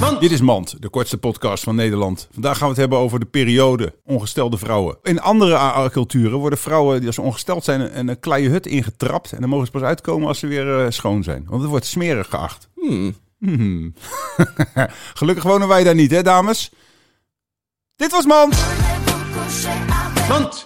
Dit is Mand, de kortste podcast van Nederland. Vandaag gaan we het hebben over de periode ongestelde vrouwen. In andere culturen worden vrouwen die als ze ongesteld zijn een, een kleie hut ingetrapt. En dan mogen ze pas uitkomen als ze weer eh, schoon zijn. Want het wordt smerig geacht. Hmm. Gelukkig wonen wij daar niet, hè dames? Dit was Mand! Want